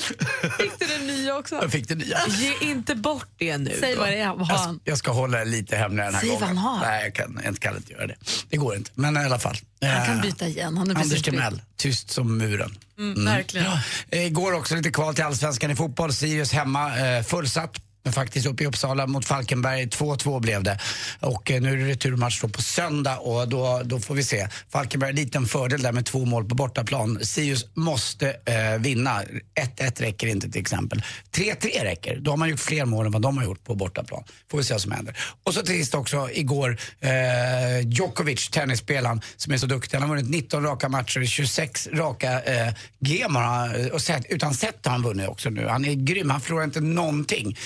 Fick du den nya också? Jag fick det nya. Ge inte bort det nu. Säg vad det är. Vad har Jag, han? jag ska hålla det lite hemligare den här Säg vad gången. han har. Nej, jag kan, jag kan inte göra det. Det går inte. Men i alla fall. Han kan Eh, byta igen. Han är Anders. Timell, tyst som muren. Mm, verkligen. Ja. Igår också lite kval till Allsvenskan i fotboll. Sirius hemma, eh, fullsatt. Men faktiskt uppe i Uppsala mot Falkenberg. 2-2 blev det. Och eh, nu är det returmatch då på söndag och då, då får vi se. Falkenberg har en liten fördel där med två mål på bortaplan. Sirius måste eh, vinna. 1-1 räcker inte till exempel. 3-3 räcker. Då har man gjort fler mål än vad de har gjort på bortaplan. Får vi se vad som händer. Och så till sist också igår, eh, Djokovic, tennisspelaren som är så duktig. Han har vunnit 19 raka matcher, 26 raka eh, game har han, och set, utan set har han vunnit också nu. Han är grym, han förlorar inte någonting.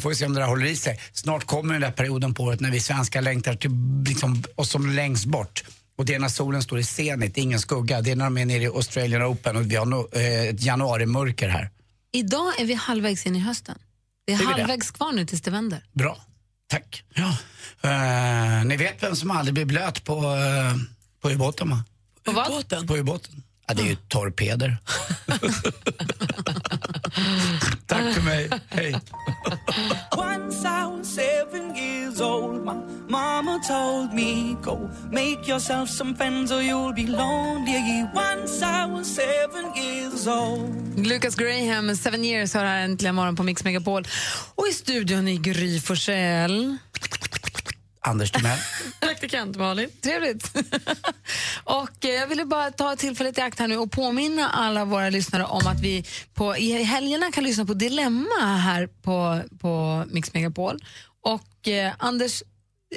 Får vi se om det där håller i sig. Snart kommer den där perioden på året när vi svenskar längtar till liksom, oss som längst bort. Och det är när solen står i zenit, ingen skugga. Det är när de är nere i Australian Open och vi har no, eh, ett januarimörker här. Idag är vi halvvägs in i hösten. Det är Är vi det? halvvägs kvar nu tills det vänder. Bra, tack. Ja. Eh, ni vet vem som aldrig blir blöt på, uh, på ubåten va? På vad? På ubåten. Ja, det är ju torpeder. Tack för mig, hej. Go make yourself some friends or you'll be lonely. Once I was seven years old. Lucas Graham, Seven years, har här äntligen morgon på Mix Megapol. Och i studion i Gry Forssell. Anders Timell. Praktikant Malin. Trevligt. och eh, jag ville bara ta tillfället i akt här nu och påminna alla våra lyssnare om att vi på, i helgerna kan lyssna på Dilemma här på, på Mix Megapol. Och eh, Anders,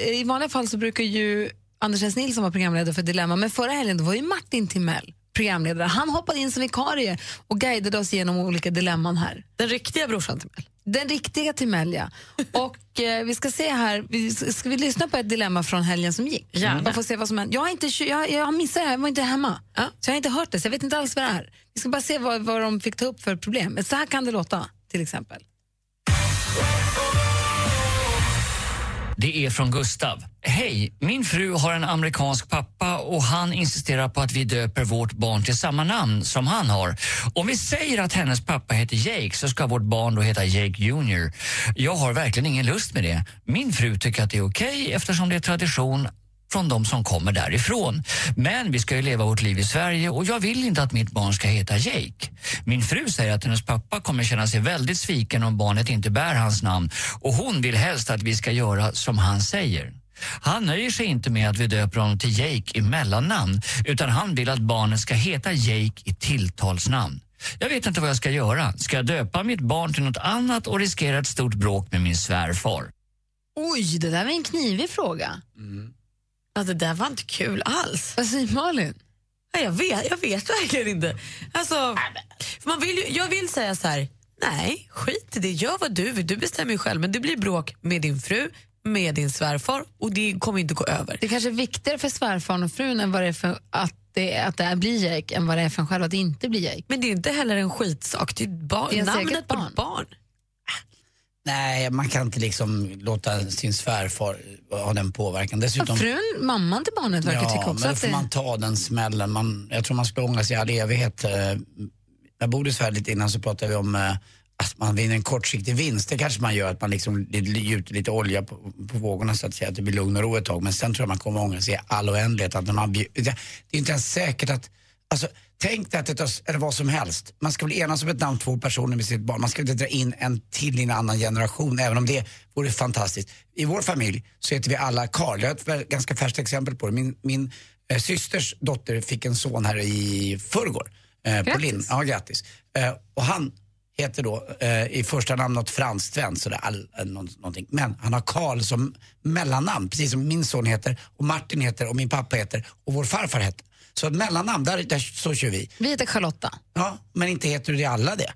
eh, i vanliga fall så brukar ju Anders S. Nilsson vara programledare för Dilemma, men förra helgen var ju Martin Timell programledare. Han hoppade in som vikarie och guidade oss genom olika dilemman här. Den riktiga brorsan Timell. Den riktiga Timell, ja. Och eh, vi ska se här, vi, ska vi lyssna på ett dilemma från helgen som gick? Gärna. Få se vad som hände. Jag har, inte, jag, jag har missat det här, jag var inte hemma. Så jag har inte hört det, så jag vet inte alls vad det är. Vi ska bara se vad, vad de fick ta upp för problem. Så här kan det låta, till exempel. Det är från Gustav. Hej, min fru har en amerikansk pappa och han insisterar på att vi döper vårt barn till samma namn som han har. Om vi säger att hennes pappa heter Jake så ska vårt barn då heta Jake Jr. Jag har verkligen ingen lust med det. Min fru tycker att det är okej eftersom det är tradition från de som kommer därifrån. Men vi ska ju leva vårt liv i Sverige och jag vill inte att mitt barn ska heta Jake. Min fru säger att hennes pappa kommer känna sig väldigt sviken om barnet inte bär hans namn och hon vill helst att vi ska göra som han säger. Han nöjer sig inte med att vi döper honom till Jake i mellannamn utan han vill att barnet ska heta Jake i tilltalsnamn. Jag vet inte vad jag ska göra. Ska jag döpa mitt barn till något annat och riskera ett stort bråk med min svärfar? Oj, det där var en knivig fråga. Ja, det där var inte kul alls. Vad säger Malin? Ja, jag, vet, jag vet verkligen inte. Alltså, man vill ju, jag vill säga så här, nej, skit i det. Gör vad du vill. Du bestämmer ju själv. Men det blir bråk med din fru, med din svärfar och det kommer inte gå över. Det kanske är viktigare för svärfaren och frun än vad det är för att det, att det blir Jake än vad det är för en själv att det inte blir Jake. Men det är inte heller en skitsak. Det är, barn, Det är namnet eget på barn. Nej, man kan inte liksom låta sin svärfar ha den påverkan. Dessutom, frun, mamman till barnet verkar tycka ja, också men då får man ta den smällen. Man, jag tror man skulle ångra sig i all evighet. Eh, jag bodde i Sverige lite innan så pratade vi om eh, att man vinner en kortsiktig vinst. Det kanske man gör, att man liksom gjuter lite olja på, på vågorna så att säga, att det blir lugn och ro ett tag. Men sen tror jag man kommer ångra sig i all oändlighet. Att man, det är inte ens säkert att Alltså, tänk dig att det tar- eller vad som helst. Man ska väl enas om ett namn, två personer med sitt barn. Man ska inte dra in en till i en annan generation, även om det vore fantastiskt. I vår familj så heter vi alla Karl. Jag har ett ganska färskt exempel på det. Min, min eh, systers dotter fick en son här i förrgår. Eh, på. Linn. Ja, grattis. Eh, och han heter då eh, i första namn något franskt svenskt eh, nå- någonting. Men han har Karl som mellannamn, precis som min son heter och Martin heter och min pappa heter och vår farfar hette. Så ett mellannamn, där, där, så kör vi. Vi heter Charlotta. Ja, men inte heter det alla det.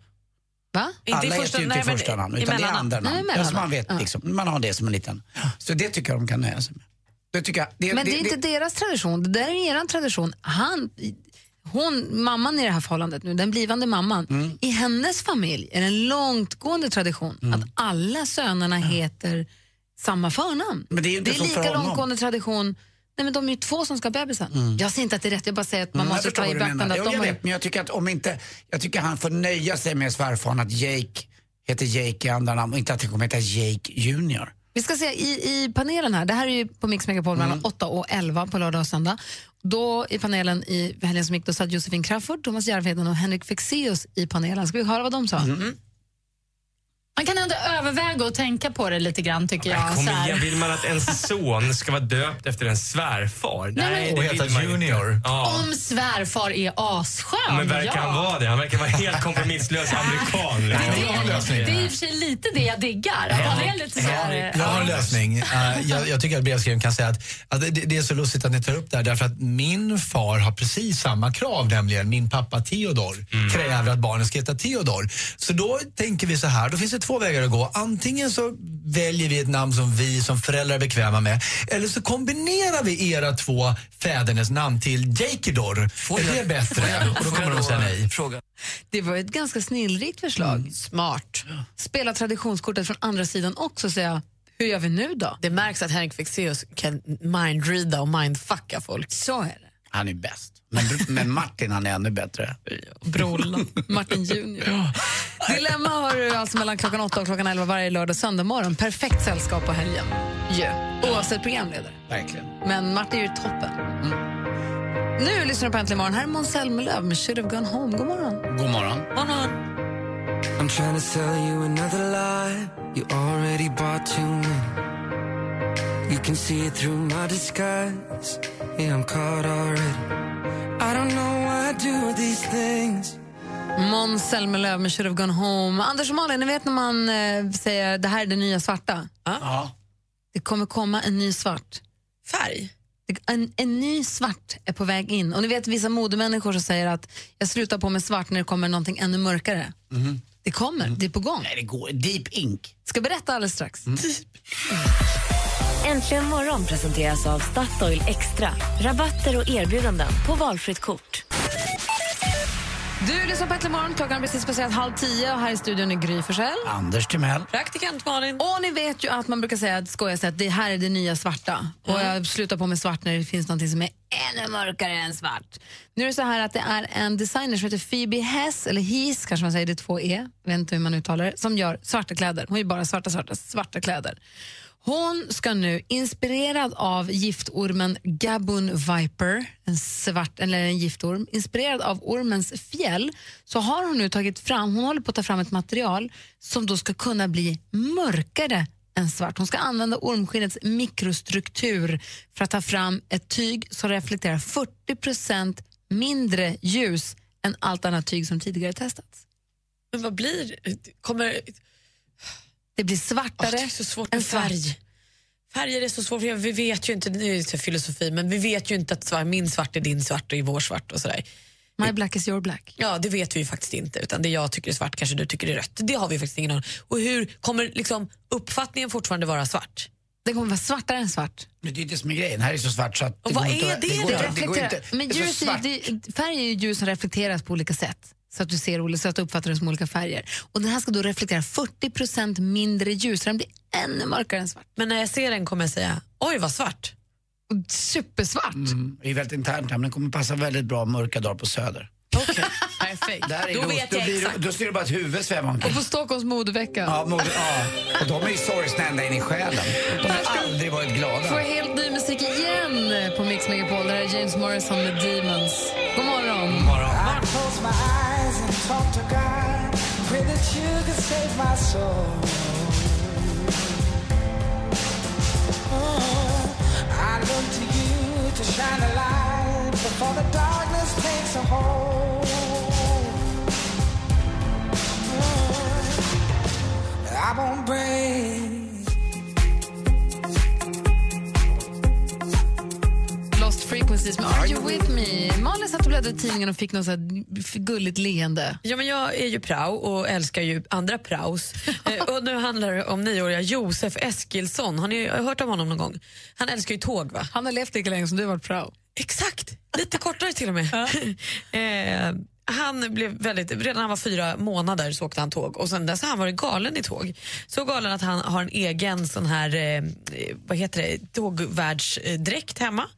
Va? alla heter ju inte i första namn, utan det är andra Nej, namn. Ja, så man, vet, liksom, man har det som en liten... Så det tycker jag de kan nöja sig med. Det tycker jag, det, Men det är inte deras tradition, det där är er tradition. Han, hon, mamman i det här förhållandet nu, den blivande mamman, Mm. i hennes familj är det en långtgående tradition Mm. att alla sönerna heter samma förnamn. Men det är inte så för lika långtgående tradition. Nej, men de är ju två som ska ha bebisen. Jag säger inte att det är rätt, jag bara säger att man Mm, jag måste ta i beaktande att Jo, de jag har vet, men jag tycker att om inte... Jag tycker han får nöja sig med svärfaren att Jake heter Jake i andra namn och inte att det kommer heta Jake Junior. Vi ska se i, i panelen här, det här är ju på Mix Megapol mellan 8 och 11 på lördag och söndag. Då i panelen i helgen som gick, då satt Josefin Crafoord, Thomas Järvheden och Henrik Fexeus i panelen. Ska vi höra vad de sa? Man kan ändå överväga och tänka på det lite grann tycker jag. Kom igen, vill man att ens son ska vara döpt efter en svärfar? Nej, det Och heta. Junior. Ja. Om svärfar är asskön, Men verkar ja. han vara det? Han verkar vara helt kompromisslös amerikan. Det, det, det är i och för sig lite det jag diggar. Att han är lite så här, Jag har en lösning. Eh, jag, jag tycker att brevskrivaren kan säga att, att det, det är så lustigt att ni tar upp det här därför att min far har precis samma krav, nämligen min pappa Theodor kräver att barnen ska heta Theodor. Så då tänker vi så här, då finns det två vägar att gå. Antingen så väljer vi ett namn som vi som föräldrar är bekväma med eller så kombinerar vi era två fädernes namn till Jakedor. Är det bättre? Och då kommer de säga nej. Det var ett ganska snillrikt förslag. Mm. Smart. Spela traditionskortet från andra sidan också, säga hur gör vi nu då? Det märks att Henrik Fexeus kan mindreada och mindfucka folk. Så är det. Han är bäst. Men, men Martin han är ännu bättre. Brolla. Martin Junior. Dilemma har du alltså mellan klockan 8 och klockan 11 varje lördag och söndag morgon. Perfekt sällskap på helgen. Yeah. Oavsett programledare. Verkligen. Men Martin är ju toppen. Nu lyssnar du på Äntligen morgon. Här är Måns Zelmerlöw med Should have gone home. God morgon. God morgon. God morgon. I'm trying to sell you another lie. You already bought too many. You can see it through my disguise. Yeah, I'm caught already. I don't know why I do these things. Måns Zelmerlöw med Should have gone home. Anders och Malin, ni vet när man eh, säger det här är det nya svarta? Ja. Det kommer komma en ny svart. Färg? En, en ny svart är på väg in. Och ni vet vissa modemänniskor som säger att jag slutar på med svart när det kommer någonting ännu mörkare. Det kommer, det är på gång. Nej, det går. Deep ink. Ska berätta alldeles strax. Äntligen morgon presenteras av Statoil Extra. Rabatter och erbjudanden på valfritt kort. Du lyssnar på Äntligen morgon, klockan blir precis passerat halv tio och här i studion är Gry Forssell. Anders Timell. Praktikant Malin. Och ni vet ju att man brukar säga, att skoja säga att det här är det nya svarta. Och jag slutar på med svart när det finns något som är ännu mörkare än svart. Nu är det så här att det är en designer som heter Phoebe Hess, eller Hees kanske man säger, det är två E, jag vet inte hur man uttalar det, som gör svarta kläder. Hon gör bara svarta, svarta, svarta kläder. Hon ska nu, inspirerad av giftormen Gabun Viper, en, svart, eller en giftorm, inspirerad av ormens fjäll, så har hon nu tagit fram, hon håller på att ta fram ett material som då ska kunna bli mörkare än svart. Hon ska använda ormskinnets mikrostruktur för att ta fram ett tyg som reflekterar 40% mindre ljus än allt annat tyg som tidigare testats. Men vad blir... Kommer... Det blir svartare det är så svårt än färg. Färger är så svårt, för vi vet ju inte, nu är det filosofi, men vi vet ju inte att svart, min svart är din svart och vår svart och sådär. My black is your black. Ja, det vet vi ju faktiskt inte. Utan det jag tycker är svart kanske du tycker är rött. Det har vi faktiskt ingen aning Och hur kommer liksom uppfattningen fortfarande vara svart? Det kommer vara svartare än svart. Men det är det som är grejen. Här är så svart så att... Och det vad är det det det det är är, det, färg är ju ljus som reflekteras på olika sätt. Så att du ser så att du uppfattar det som olika färger. Och den här ska då reflektera 40% mindre ljus, så den blir ännu mörkare än svart. Men när jag ser den kommer jag säga, oj vad svart. Supersvart. Mm, det är väldigt internt men den kommer passa väldigt bra mörka dagar på Söder. Perfekt. Där är Då då, vet då, jag blir, exakt. då ser du bara ett huvud sväva omkring. Och på Stockholms modevecka. Ja, mode, ja, och de är ju sorgsna ända in i själen. De har aldrig varit glada. Får helt ny musik igen på Mix Megapol. Det här är James Morrison med Demons. My soul. Oh, I look to you to shine a light before the darkness takes a hold. Oh, I won't break. Frequencies med Are You With Me. Malin satt och bläddrade i tidningen och fick något så här gulligt leende. Ja, men jag är ju prao och älskar ju andra praos. Eh, och nu handlar det om nioåriga Josef Eskilsson. Har ni hört om honom någon gång? Han älskar ju tåg va? Han har levt lika länge som du har varit prao. Exakt, lite kortare till och med. eh, han blev väldigt, redan när han var fyra månader så åkte han tåg och sen dess har han varit galen i tåg. Så galen att han har en egen sån här, eh, vad heter det, tågvärdsdräkt hemma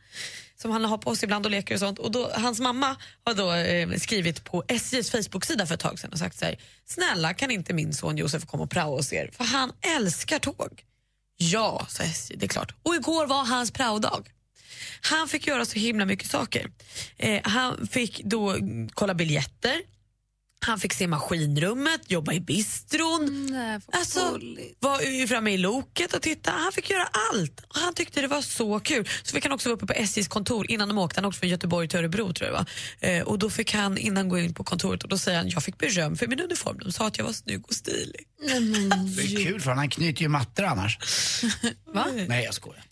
som han har på sig ibland och leker och sånt. Och då, hans mamma har då eh, skrivit på SJs Facebook-sida för ett tag sedan och sagt så här, snälla kan inte min son Josef komma och praoa hos er? För han älskar tåg. Ja, sa SJ, det är klart. Och igår var hans praodag. Han fick göra så himla mycket saker. Eh, han fick då mm, kolla biljetter, han fick se maskinrummet, jobba i bistron, Nej, alltså, var ju framme i loket och titta. Han fick göra allt. Och han tyckte det var så kul. Så fick han också vara uppe på SJs kontor innan de åkte. Han åkte från Göteborg till Örebro tror jag. Eh, och då fick han innan gå in på kontoret och då säger han jag fick beröm för min uniform. De sa att jag var snygg och stilig. Det är kul för han knyter ju mattor annars. Va? Nej, jag skojar.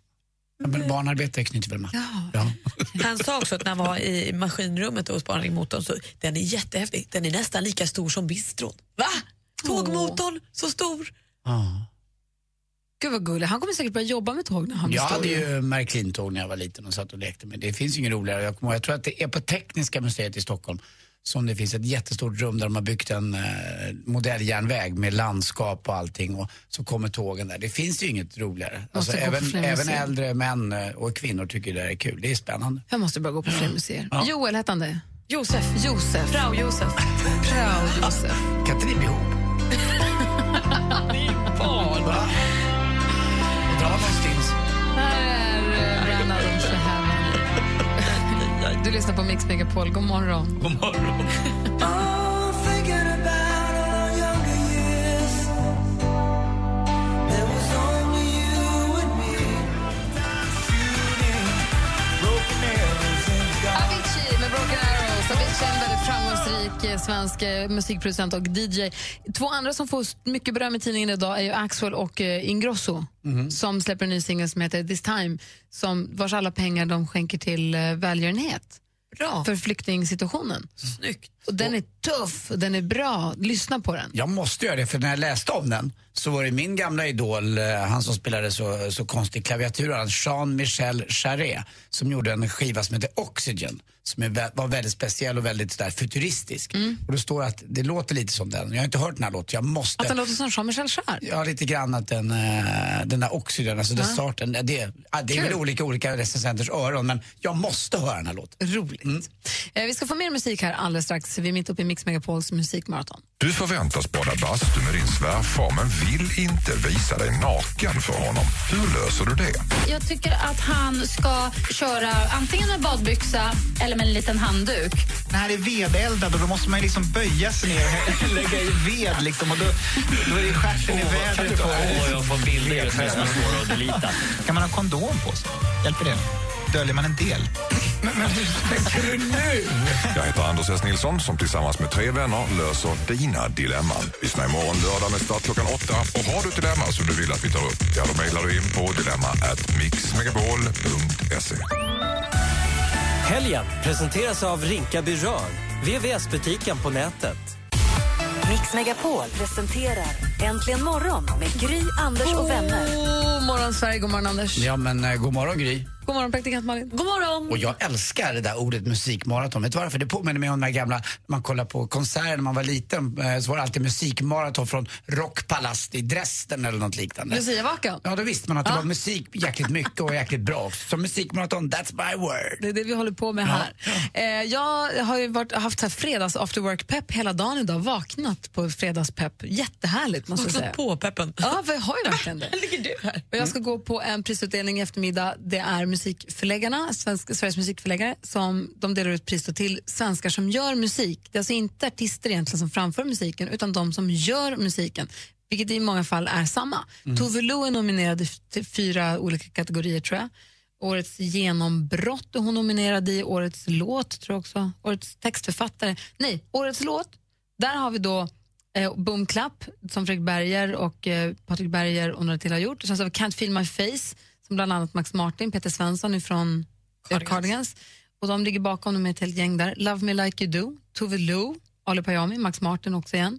Ja, men barnarbetare knyter väl mattor? Ja. Han sa också att när han var i maskinrummet hos barnmotorn så den är jättehäftig. Den är nästan lika stor som bistron. Va? Tågmotorn, så stor. Gud vad gullig. Han kommer säkert börja jobba med tåg när han blir Jag hade ju Märklintåg när jag var liten och satt och lekte med. Det finns ju inget roligare. Jag, kommer ihåg, jag tror att det är på Tekniska museet i Stockholm som det finns ett jättestort rum där de har byggt en eh, modelljärnväg med landskap och allting och så kommer tågen där. Det finns ju inget roligare. Alltså, även, även äldre män eh, och kvinnor tycker det är kul. Det är spännande. Jag måste börja gå på fler museer. Ja. Joel hette han det? Josef. Josef. Frau Josef. Frau Josef. Kan inte ni bli ihop? Barn. Va? Dra Du lyssnar på Mix Megapol. God morgon. God morgon. Avicii med Broken Arrows. Avicii Framgångsrik eh, svensk eh, musikproducent och DJ. Två andra som får mycket beröm i tidningen idag är ju Axwell och eh, Ingrosso som släpper en ny singel som heter This time, som, vars alla pengar de skänker till välgörenhet. Bra. För flyktingsituationen. Snyggt. Och den är tuff och den är bra. Lyssna på den. Jag måste göra det, för när jag läste om den så var det min gamla idol, eh, han som spelade så, så konstig klaviatur, Jean-Michel Jarre, som gjorde en skiva som heter Oxygen, som är, var väldigt speciell och väldigt där, futuristisk. Och då står det att det låter lite som den. Jag har inte hört den här låten, jag måste. Att den låter som Jean-Michel Jarre. Ja, lite grann att den, eh, den där Oxygen, alltså den Ja. starten, det, det är väl olika olika recensenters öron, men jag måste höra den här låten. Roligt. Eh, vi ska få mer musik här alldeles strax. Vi är mitt uppe i Mix Megapols musikmaraton. Du förväntas bada bastu med din svärfar men vill inte visa dig naken för honom. Hur löser du det? Jag tycker att han ska köra antingen med badbyxa eller med en liten handduk. Det här är vedeldad och då måste man liksom böja sig ner och lägga i ved liksom och då, då är det stjärten i vädret. och- Åh, jag får bilder just nu som är svåra att delita. Kan man ha kondom på sig? Hjälper det? Döljer man en del? Men hur tänker du nu? Jag heter Anders S. Nilsson som tillsammans med tre vänner löser dina dilemman. Lyssna imorgon lördag med start klockan åtta. Och har du ett dilemma som du vill att vi tar upp, ja då mejlar du in på dilemma at mixmegapol.se. Helgen presenteras av Rinkaby Rör, VVS-butiken på nätet. Mix Megapol presenterar Äntligen morgon med Gry, Anders och vänner. God morgon, Sverige. God morgon, Anders. Ja, men eh, god morgon Gry. God morgon, praktikant Malin. God morgon. Och jag älskar det där ordet musikmaraton. Vet du varför? Det påminner mig om de här gamla, när man kollar på konserter när man var liten, eh, så var det alltid musikmaraton från Rockpalast i Dresden eller något liknande. Luciavakan. Ja, då visste man att det var musik jäkligt mycket och jäkligt bra också. Så musikmaraton, that's my word. Det är det vi håller på med här. Eh, jag har ju varit, haft så här fredags after work-pepp hela dagen idag. Vaknat på fredagspepp. Jättehärligt måste jag säga. På peppen. Ja, jag har ju verkligen det. ligger du här. Och jag ska gå på en prisutdelning i eftermiddag. Det är musikförläggarna, svensk, Sveriges musikförläggare, som de delar ut pris till svenskar som gör musik. Det är alltså inte artister egentligen som framför musiken, utan de som gör musiken. Vilket i många fall är samma. Tove Lo är nominerad i- till fyra olika kategorier tror jag. Årets genombrott är hon nominerad i. Årets låt tror jag också. Årets textförfattare. Nej, årets låt. Där har vi då eh, Boom Clap som Fredrik Berger och eh, Patrik Berger och några till har gjort. Sen så har vi Can't Feel My Face som bland annat Max Martin, Peter Svensson från Cardigans. Cardigans. Och de ligger bakom dem med ett helt gäng där. Love Me Like You Do, Tove Lo, Ali Payami, Max Martin också igen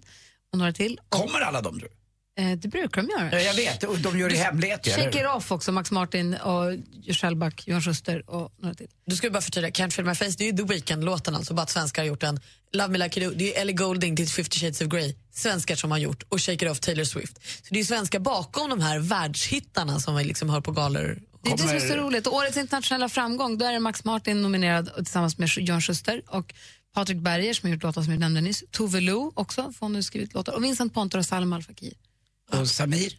och några till. Kommer alla de tror Eh, det brukar de göra. Ja, jag vet, och de gör det i hemlighet Shake? It Off också, Max Martin och Shellback, Johan Schuster och några till. Du ska bara förtydliga, Can't feel my face, det är ju The Weeknd-låten alltså, bara att svenskar har gjort den. Love me like you do, det är Ellie Goulding till 50 shades of Grey, svenskar som har gjort. Och Shake it off, Taylor Swift. Så det är ju svenskar bakom de här världshittarna som vi liksom hör på galor. Det är det som är så roligt. Och årets internationella framgång, då är det Max Martin nominerad tillsammans med Johan Schuster och Patrik Berger som har gjort låtar som jag nämnde nyss. Tove Lo också, för hon har skrivit låtar. Och Vincent Pontor och Salma Al Fakir. Och Samir?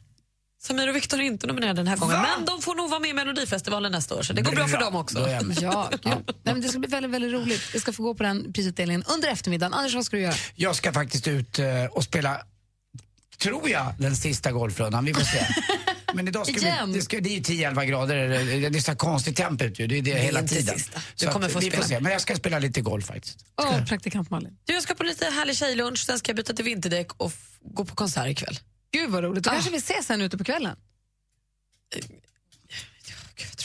Samir och Viktor är inte nominerade den här gången, Va? men de får nog vara med i Melodifestivalen nästa år, så det går bra, för dem också. Ja, gud. Nej, men det ska bli väldigt, väldigt roligt. Jag ska få gå på den prisutdelningen under eftermiddagen. Anders, vad ska du göra? Jag ska faktiskt ut eh, och spela, tror jag, den sista golfrundan. Vi får se. Men idag ska Igen? vi, det, ska, det är ju 10-11 grader, det är så konstigt temp ute ju. Det är det, är hela tiden. sista. Du Så kommer att få vi får spela. se. Men jag ska spela lite golf faktiskt. Åh, praktikant Malin. Du, jag ska på lite härlig tjejlunch, sen ska jag byta till vinterdäck och gå på konsert ikväll. Gud vad roligt. Då kanske vi ses sen ute på kvällen.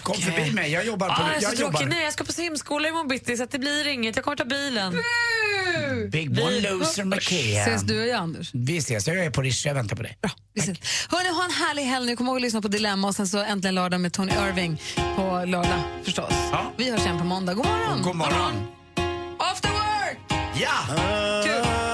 Kom förbi mig, jag jobbar på... Ah, jag är så jag jobbar. Nej, jag ska på simskola imorgon bitti så att det blir inget. Jag kommer ta bilen. Big one loser McKeon. Ses du och jag, Anders? Vi ses, jag är på Riche, jag väntar på dig. Vi ses. Hörni, ha en härlig helg nu. Kom ihåg att lyssna på Dilemma och sen så äntligen lördag med Tony Irving på lördag förstås. Vi hörs igen på måndag. God morgon! God morgon! After work! Ja!